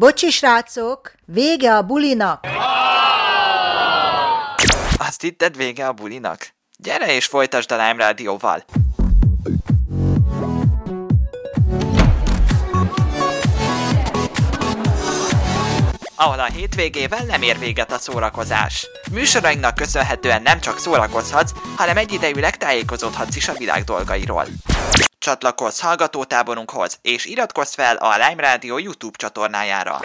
Bocsi, srácok, vége a bulinak! Azt hitted vége a bulinak? Gyere és folytasd a Lime Rádióval! ahol a hétvégével nem ér véget a szórakozás. Műsorainknak köszönhetően nem csak szórakozhatsz, hanem egyidejűleg tájékozódhatsz is a világ dolgairól. Csatlakozz hallgatótáborunkhoz, és iratkozz fel a Lime Radio YouTube csatornájára.